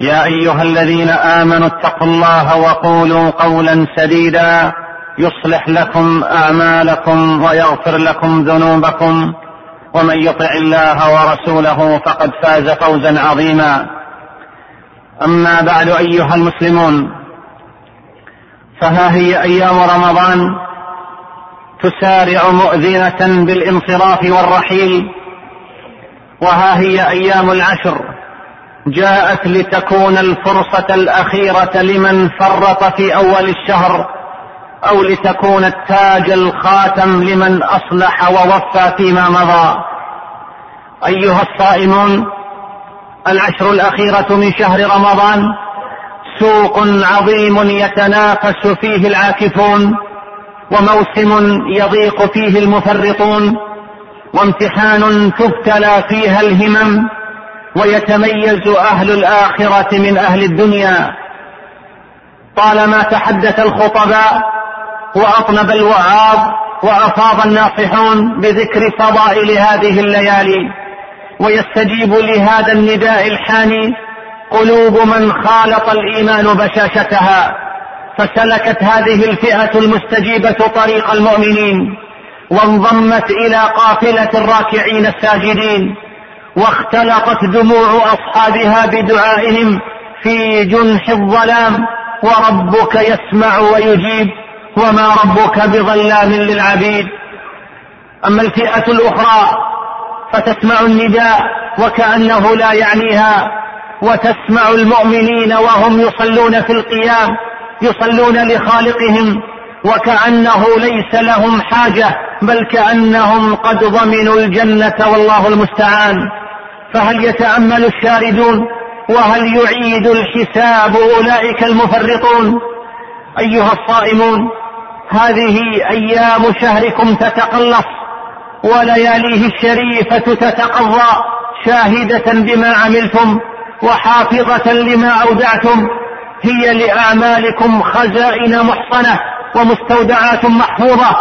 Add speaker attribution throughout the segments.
Speaker 1: يا أيها الذين آمنوا اتقوا الله وقولوا قولا سديدا يصلح لكم أعمالكم ويغفر لكم ذنوبكم ومن يطع الله ورسوله فقد فاز فوزا عظيما. أما بعد أيها المسلمون فها هي أيام رمضان تسارع مؤذنة بالانصراف والرحيل وها هي أيام العشر. جاءت لتكون الفرصة الأخيرة لمن فرط في أول الشهر أو لتكون التاج الخاتم لمن أصلح ووفى فيما مضى. أيها الصائمون العشر الأخيرة من شهر رمضان سوق عظيم يتنافس فيه العاكفون وموسم يضيق فيه المفرطون وامتحان تبتلى فيها الهمم ويتميز أهل الآخرة من أهل الدنيا. طالما تحدث الخطباء وأطنب الوعاظ وافاض الناصحون بذكر فضائل هذه الليالي ويستجيب لهذا النداء الحاني قلوب من خالط الإيمان بشاشتها فسلكت هذه الفئة المستجيبة طريق المؤمنين وانضمت إلى قافلة الراكعين الساجدين. واختلطت دموع أصحابها بدعائهم في جنح الظلام وربك يسمع ويجيب وما ربك بظلام للعبيد. أما الفئة الأخرى فتسمع النداء وكأنه لا يعنيها وتسمع المؤمنين وهم يصلون في القيام يصلون لخالقهم وكأنه ليس لهم حاجة بل كأنهم قد ضمنوا الجنة والله المستعان. فهل يتأمل الشاردون؟ وهل يعيد الحساب أولئك المفرطون؟ أيها الصائمون هذه أيام شهركم تتقلص ولياليه الشريفة تتقضى شاهدة بما عملتم وحافظة لما أودعتم هي لأعمالكم خزائن محصنة ومستودعات محفوظة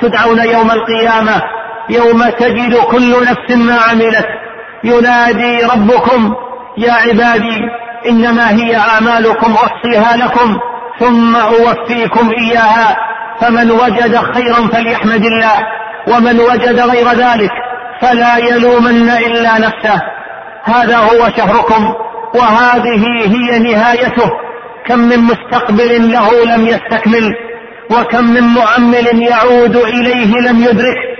Speaker 1: تدعون يوم القيامة يوم تجد كل نفس ما عملت. ينادي ربكم يا عبادي إنما هي أعمالكم أحصيها لكم ثم أوفيكم إياها. فمن وجد خيرا فليحمد الله ومن وجد غير ذلك فلا يلومن إلا نفسه. هذا هو شهركم وهذه هي نهايته. كم من مستقبل له لم يستكمل وكم من مؤمل يعود إليه لم يدرك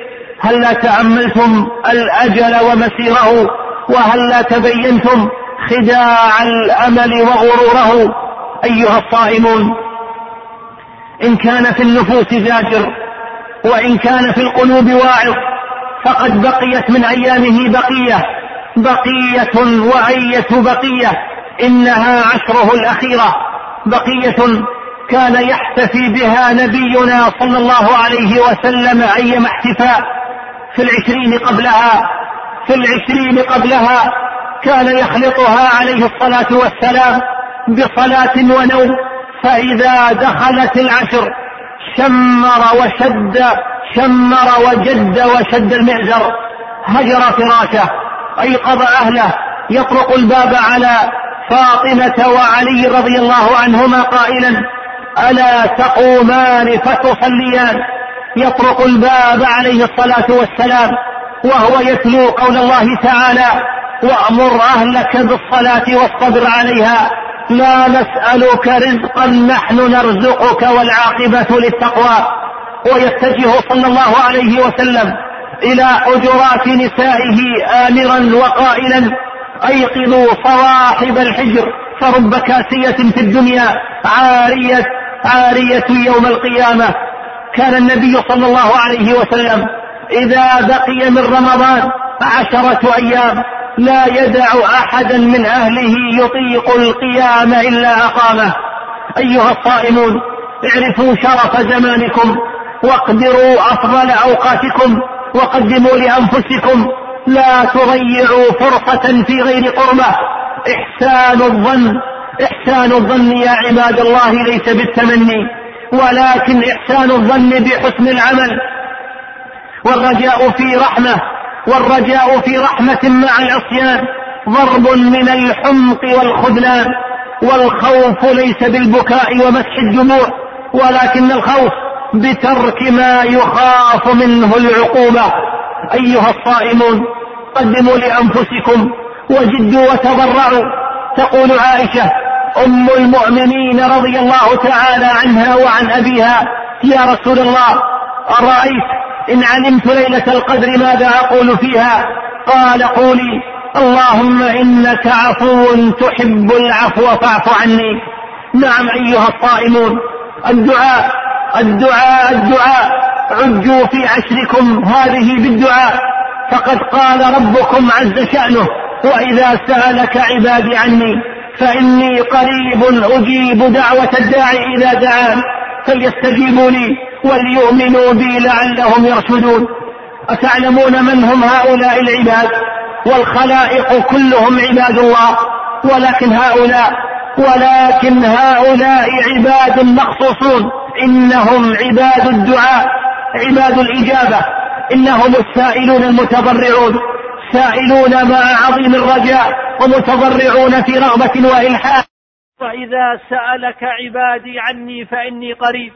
Speaker 1: هلا تأملتم الأجل ومسيره؟ وهلا تبينتم خداع الأمل وغروره؟ أيها الصائمون إن كان في النفوس زاجر وإن كان في القلوب واعظ فقد بقيت من أيامه بقية بقية وأية بقية إنها عشره الأخيرة بقية كان يحتفي بها نبينا صلى الله عليه وسلم أيما احتفاء. في العشرين قبلها في العشرين قبلها كان يخلطها عليه الصلاة والسلام بصلاة ونوم فإذا دخلت العشر شمر وشد شمر وجد وشد المعزر هجر فراشه أيقظ أهله يطرق الباب على فاطمة وعلي رضي الله عنهما قائلا ألا تقومان فتصليان؟ يطرق الباب عليه الصلاة والسلام وهو يتلو قول الله تعالى وأمر أهلك بالصلاة والصبر عليها لا نسألك رزقا نحن نرزقك والعاقبة للتقوى. ويتجه صلى الله عليه وسلم إلى حجرات نسائه آمرا وقائلا أيقظوا صواحب الحجر فرب كاسية في الدنيا عارية عارية يوم القيامة. كان النبي صلى الله عليه وسلم إذا بقي من رمضان عشرة أيام لا يدع أحدا من أهله يطيق القيام إلا أقامه. أيها الصائمون اعرفوا شرف زمانكم واقدروا أفضل أوقاتكم وقدموا لأنفسكم. لا تضيعوا فرصة في غير قربة. إحسان الظن إحسان الظن يا عباد الله ليس بالتمني. ولكن إحسان الظن بحسن العمل. والرجاء في رحمة والرجاء في رحمة مع العصيان. ضرب من الحمق والخذلان. والخوف ليس بالبكاء ومسح الدموع ولكن الخوف بترك ما يخاف منه العقوبة. أيها الصائمون قدموا لأنفسكم وجدوا وتضرعوا. تقول عائشة أم المؤمنين رضي الله تعالى عنها وعن أبيها. يا رسول الله أرأيت إن علمت ليلة القدر ماذا أقول فيها؟ قال قولي اللهم إنك عفو تحب العفو فاعف عني. نعم أيها الصائمون الدعاء الدعاء الدعاء عجوا في عشركم هذه بالدعاء. فقد قال ربكم عز شأنه وإذا سألك عبادي عني. فإني قريب أجيب دعوة الداعي إذا دعان. فليستجيبوا لي وليؤمنوا بي لعلهم يرشدون. أتعلمون من هم هؤلاء العباد؟ والخلائق كلهم عباد الله. ولكن هؤلاء ولكن هؤلاء عباد مخصوصون. إنهم عباد الدعاء عباد الإجابة. إنهم السائلون المتضرعون سائلون مع عظيم الرجاء ومتضرعون في رغبة وإلحاح وإذا سألك عبادي عني فإني قريب.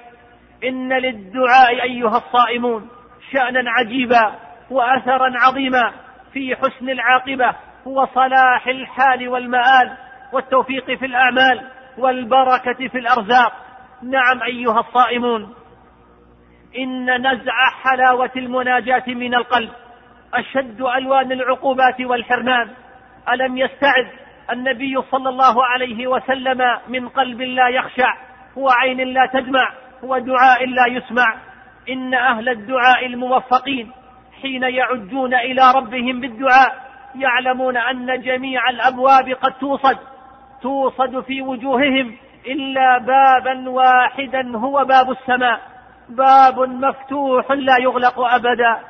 Speaker 1: إن للدعاء أيها الصائمون شأنا عجيبا وأثرا عظيما في حسن العاقبة وصلاح الحال والمآل والتوفيق في الأعمال والبركة في الأرزاق. نعم أيها الصائمون إن نزع حلاوة المناجاة من القلب أشد ألوان العقوبات والحرمان. ألم يستعد النبي صلى الله عليه وسلم من قلب لا يخشع وعين لا تدمع ودعاء لا يسمع. إن أهل الدعاء الموفقين حين يعجون إلى ربهم بالدعاء يعلمون أن جميع الأبواب قد توصد توصد في وجوههم إلا بابا واحدا هو باب السماء. باب مفتوح لا يغلق أبدا.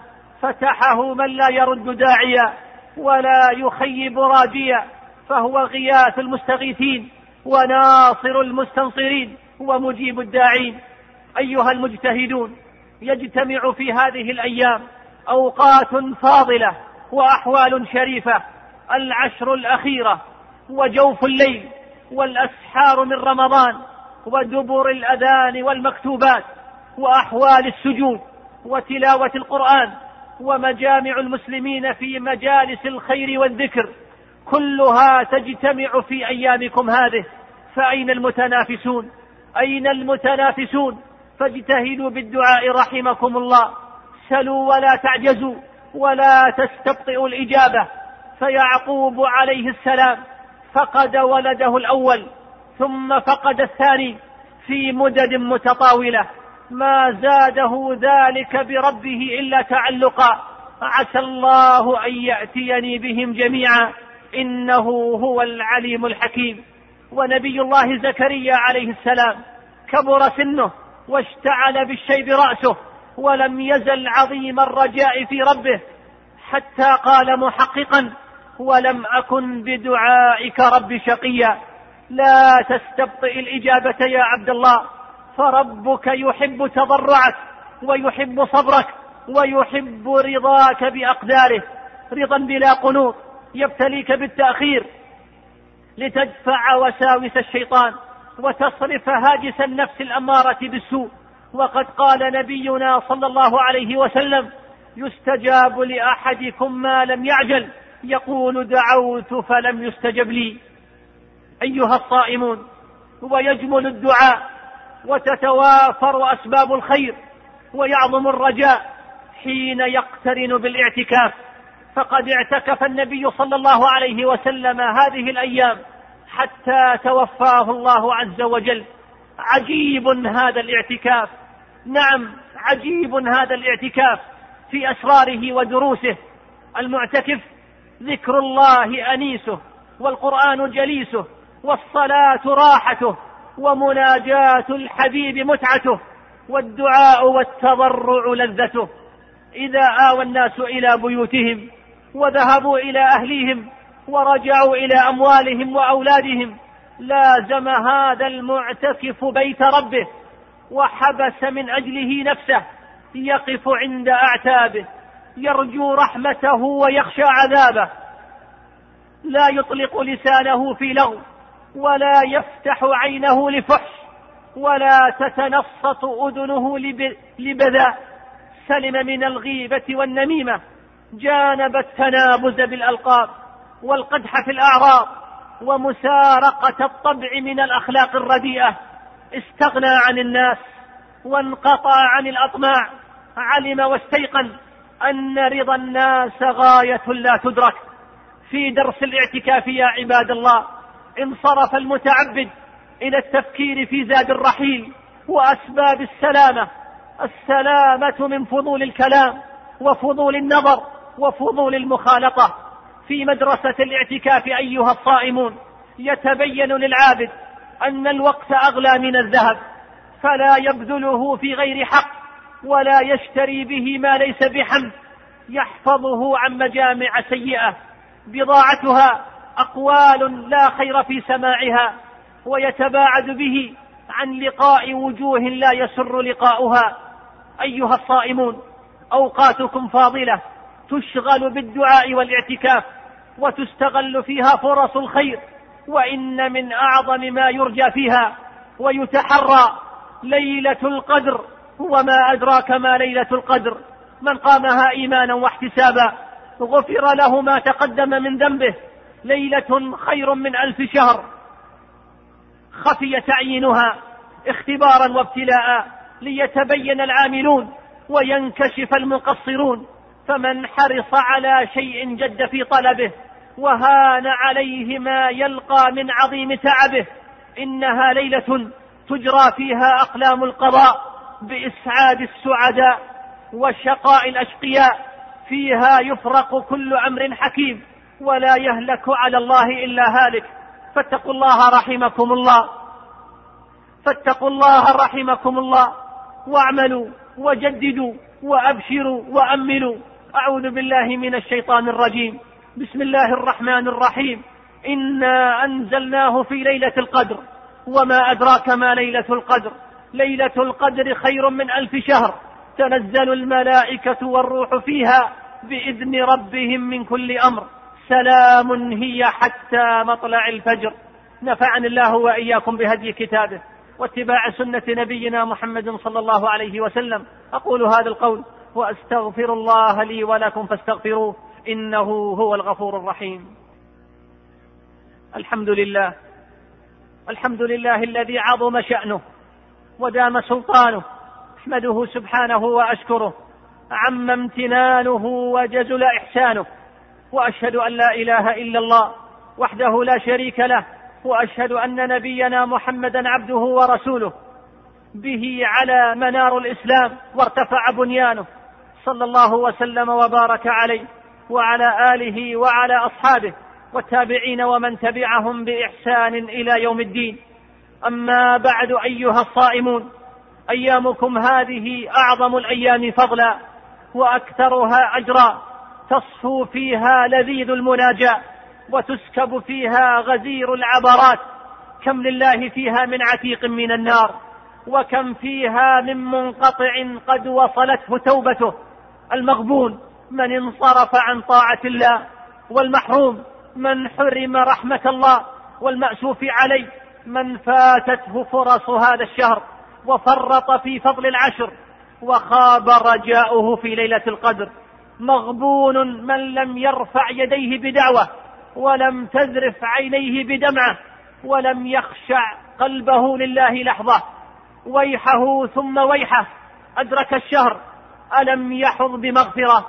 Speaker 1: فتحه من لا يرد داعيا ولا يخيب راجيا فهو غياث المستغيثين وناصر المستنصرين ومجيب الداعين. أيها المجتهدون يجتمع في هذه الأيام أوقات فاضلة وأحوال شريفة العشر الأخيرة وجوف الليل والأسحار من رمضان ودبر الأذان والمكتوبات وأحوال السجود وتلاوة القرآن ومجامع المسلمين في مجالس الخير والذكر. كلها تجتمع في أيامكم هذه. فأين المتنافسون؟ أين المتنافسون؟ فاجتهدوا بالدعاء رحمكم الله. سلوا ولا تعجزوا ولا تستبطئوا الإجابة. فيعقوب عليه السلام فقد ولده الأول ثم فقد الثاني في مدد متطاولة. ما زاده ذلك بربه إلا تعلقا. عسى الله أن يأتيني بهم جميعا. إنه هو العليم الحكيم. ونبي الله زكريا عليه السلام كبر سنه واشتعل بالشيب رأسه ولم يزل عظيم الرجاء في ربه حتى قال محققا ولم أكن بدعائك رب شقيا. لا تستبطئ الإجابة يا عبد الله. فربك يحب تضرعك ويحب صبرك ويحب رضاك بأقداره. رضا بلا قنوط يبتليك بالتأخير. لتدفع وساوس الشيطان وتصرف هاجس النفس الأمارة بالسوء. وقد قال نبينا صلى الله عليه وسلم يستجاب لأحدكم ما لم يعجل.
Speaker 2: يقول دعوت فلم يستجب لي. أيها الصائمون. ويجمل الدعاء. وتتوافر أسباب الخير ويعظم الرجاء حين يقترن بالاعتكاف. فقد اعتكف النبي صلى الله عليه وسلم هذه الأيام حتى توفاه الله عز وجل. عجيب هذا الاعتكاف. نعم عجيب هذا الاعتكاف في أسراره ودروسه. المعتكف ذكر الله أنيسه والقرآن جليسه والصلاة راحته. ومناجاة الحبيب متعته والدعاء والتضرع لذته. إذا آوى الناس إلى بيوتهم وذهبوا إلى أهليهم ورجعوا إلى أموالهم وأولادهم لازم هذا المعتكف بيت ربه وحبس من أجله نفسه يقف عند أعتابه يرجو رحمته ويخشى عذابه. لا يطلق لسانه في لغو ولا يفتح عينه لفحش ولا تتنصت أذنه لبذاء سلم من الغيبة والنميمة. جانب التنابز بالألقاب والقدح في الأعراض ومسارقة الطبع من الأخلاق الرديئة. استغنى عن الناس وانقطع عن الأطماع. علم واستيقن أن رضا الناس غاية لا تدرك. في درس الاعتكاف يا عباد الله. انصرف المتعبد إلى التفكير في زاد الرحيل وأسباب السلامة. السلامة من فضول الكلام وفضول النظر وفضول المخالطة. في مدرسة الاعتكاف أيها الصائمون يتبين للعابد أن الوقت أغلى من الذهب فلا يبذله في غير حق ولا يشتري به ما ليس بحمد. يحفظه عن مجامع سيئة بضاعتها أقوال لا خير في سماعها ويتباعد به عن لقاء وجوه لا يسر لقاؤها. أيها الصائمون أوقاتكم فاضلة تشغل بالدعاء والاعتكاف وتستغل فيها فرص الخير وإن من أعظم ما يرجى فيها ويتحرى ليلة القدر. وما أدراك ما ليلة القدر؟ من قامها إيمانا واحتسابا غفر له ما تقدم من ذنبه. ليلة خير من ألف شهر. خفي تعيينها اختبارا وابتلاء ليتبين العاملون وينكشف المقصرون. فمن حرص على شيء جد في طلبه وهان عليه ما يلقى من عظيم تعبه. إنها ليلة تجرى فيها أقلام القضاء بإسعاد السعداء وشقاء الأشقياء. فيها يفرق كل أمر حكيم. ولا يهلك على الله إلا هالك. فاتقوا الله رحمكم الله. فاتقوا الله رحمكم الله. واعملوا وجددوا وأبشروا وأملوا. أعوذ بالله من الشيطان الرجيم. بسم الله الرحمن الرحيم. إنا أنزلناه في ليلة القدر. وما أدراك ما ليلة القدر. ليلة القدر خير من ألف شهر. تنزل الملائكة والروح فيها بإذن ربهم من كل أمر. سلام هي حتى مطلع الفجر. نفعني الله وإياكم بهدي كتابه واتباع سنة نبينا محمد صلى الله عليه وسلم. أقول هذا القول وأستغفر الله لي ولكم فاستغفروه. إنه هو الغفور الرحيم. الحمد لله. الحمد لله الذي عظم شأنه ودام سلطانه. أحمده سبحانه وأشكره. عم امتنانه وجزل إحسانه. وأشهد أن لا إله إلا الله وحده لا شريك له وأشهد أن نبينا محمدا عبده ورسوله به على منار الإسلام وارتفع بنيانه صلى الله وسلم وبارك عليه وعلى آله وعلى أصحابه والتابعين ومن تبعهم بإحسان إلى يوم الدين. أما بعد أيها الصائمون أيامكم هذه أعظم الأيام فضلا وأكثرها اجرا. تصفو فيها لذيذ المناجاة وتسكب فيها غزير العبرات. كم لله فيها من عتيق من النار وكم فيها من منقطع قد وصلته توبته. المغبون من انصرف عن طاعة الله والمحروم من حرم رحمة الله والمأسوف عليه من فاتته فرص هذا الشهر وفرط في فضل العشر وخاب رجاؤه في ليلة القدر. مغبون من لم يرفع يديه بدعوة ولم تذرف عينيه بدمعة ولم يخشع قلبه لله لحظة. ويحه ثم ويحه. أدرك الشهر. ألم يحظ بمغفرة؟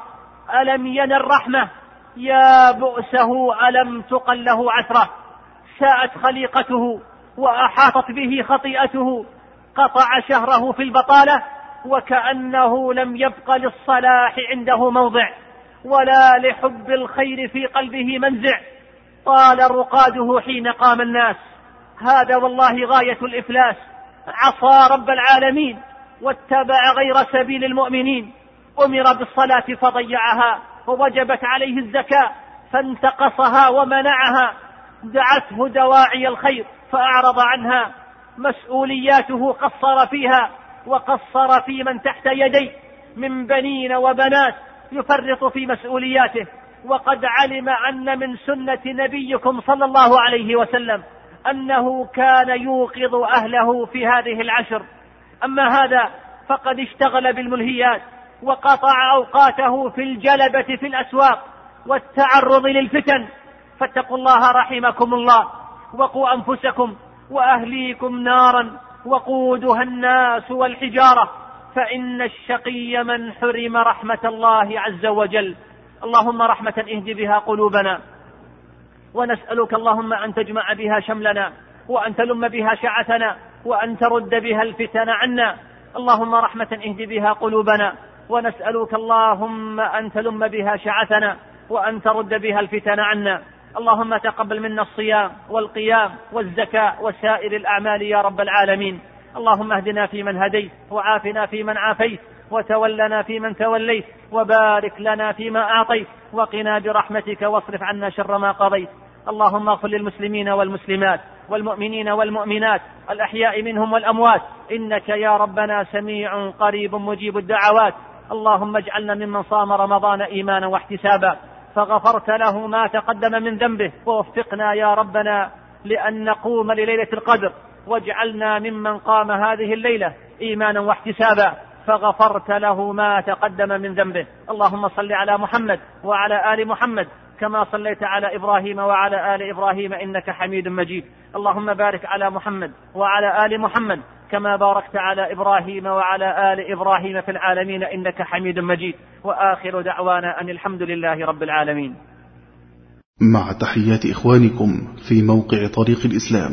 Speaker 2: ألم ينل رحمة؟ يا بؤسه ألم تقل له عثرة؟ ساءت خليقته وأحاطت به خطيئته. قطع شهره في البطالة. وكأنه لم يبق للصلاح عنده موضع ولا لحب الخير في قلبه منزع. طال رقاده حين قام الناس هذا والله غاية الإفلاس. عصى رب العالمين واتبع غير سبيل المؤمنين. أمر بالصلاة فضيعها ووجبت عليه الزكاة فانتقصها ومنعها. دعته دواعي الخير فأعرض عنها. مسؤولياته قصر فيها. وقصر في من تحت يديه من بنين وبنات يفرط في مسؤولياته. وقد علم أن من سنة نبيكم صلى الله عليه وسلم أنه كان يوقظ أهله في هذه العشر. أما هذا فقد اشتغل بالملهيات وقطع أوقاته في الجلبة في الأسواق والتعرض للفتن. فاتقوا الله رحمكم الله. وقوا أنفسكم وأهليكم نارا وقودها الناس والحجارة فإن الشقي من حرم رحمة الله عز وجل. اللهم رحمة اهد بها قلوبنا. ونسألك اللهم أن تجمع بها شملنا وأن تلم بها شعثنا وأن ترد بها الفتن عنا. اللهم رحمة اهد بها قلوبنا. ونسألك اللهم أن تلم بها شعثنا وأن ترد بها الفتن عنا. اللهم تقبل منا الصيام والقيام والزكاة وسائر الأعمال يا رب العالمين. اللهم اهدنا فيمن هديت وعافنا فيمن عافيت وتولنا فيمن توليت وبارك لنا فيما أعطيت وقنا برحمتك واصرف عنا شر ما قضيت. اللهم اغفر للمسلمين والمسلمات والمؤمنين والمؤمنات الأحياء منهم والأموات إنك يا ربنا سميع قريب مجيب الدعوات. اللهم اجعلنا ممن صام رمضان إيمانا واحتسابا. فغفرت له ما تقدم من ذنبه. ووفقنا يا ربنا لأن نقوم لليلة القدر. واجعلنا ممن قام هذه الليلة إيمانا واحتسابا. فغفرت له ما تقدم من ذنبه. اللهم صل على محمد وعلى آل محمد كما صليت على إبراهيم وعلى آل إبراهيم إنك حميد مجيد. اللهم بارك على محمد وعلى آل محمد كما باركت على إبراهيم وعلى آل إبراهيم في العالمين إنك حميد مجيد. وآخر دعوانا أن الحمد لله رب العالمين.
Speaker 3: مع تحيات إخوانكم في موقع طريق الإسلام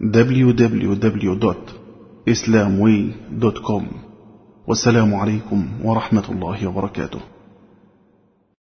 Speaker 3: www.islamway.com والسلام عليكم ورحمة الله وبركاته.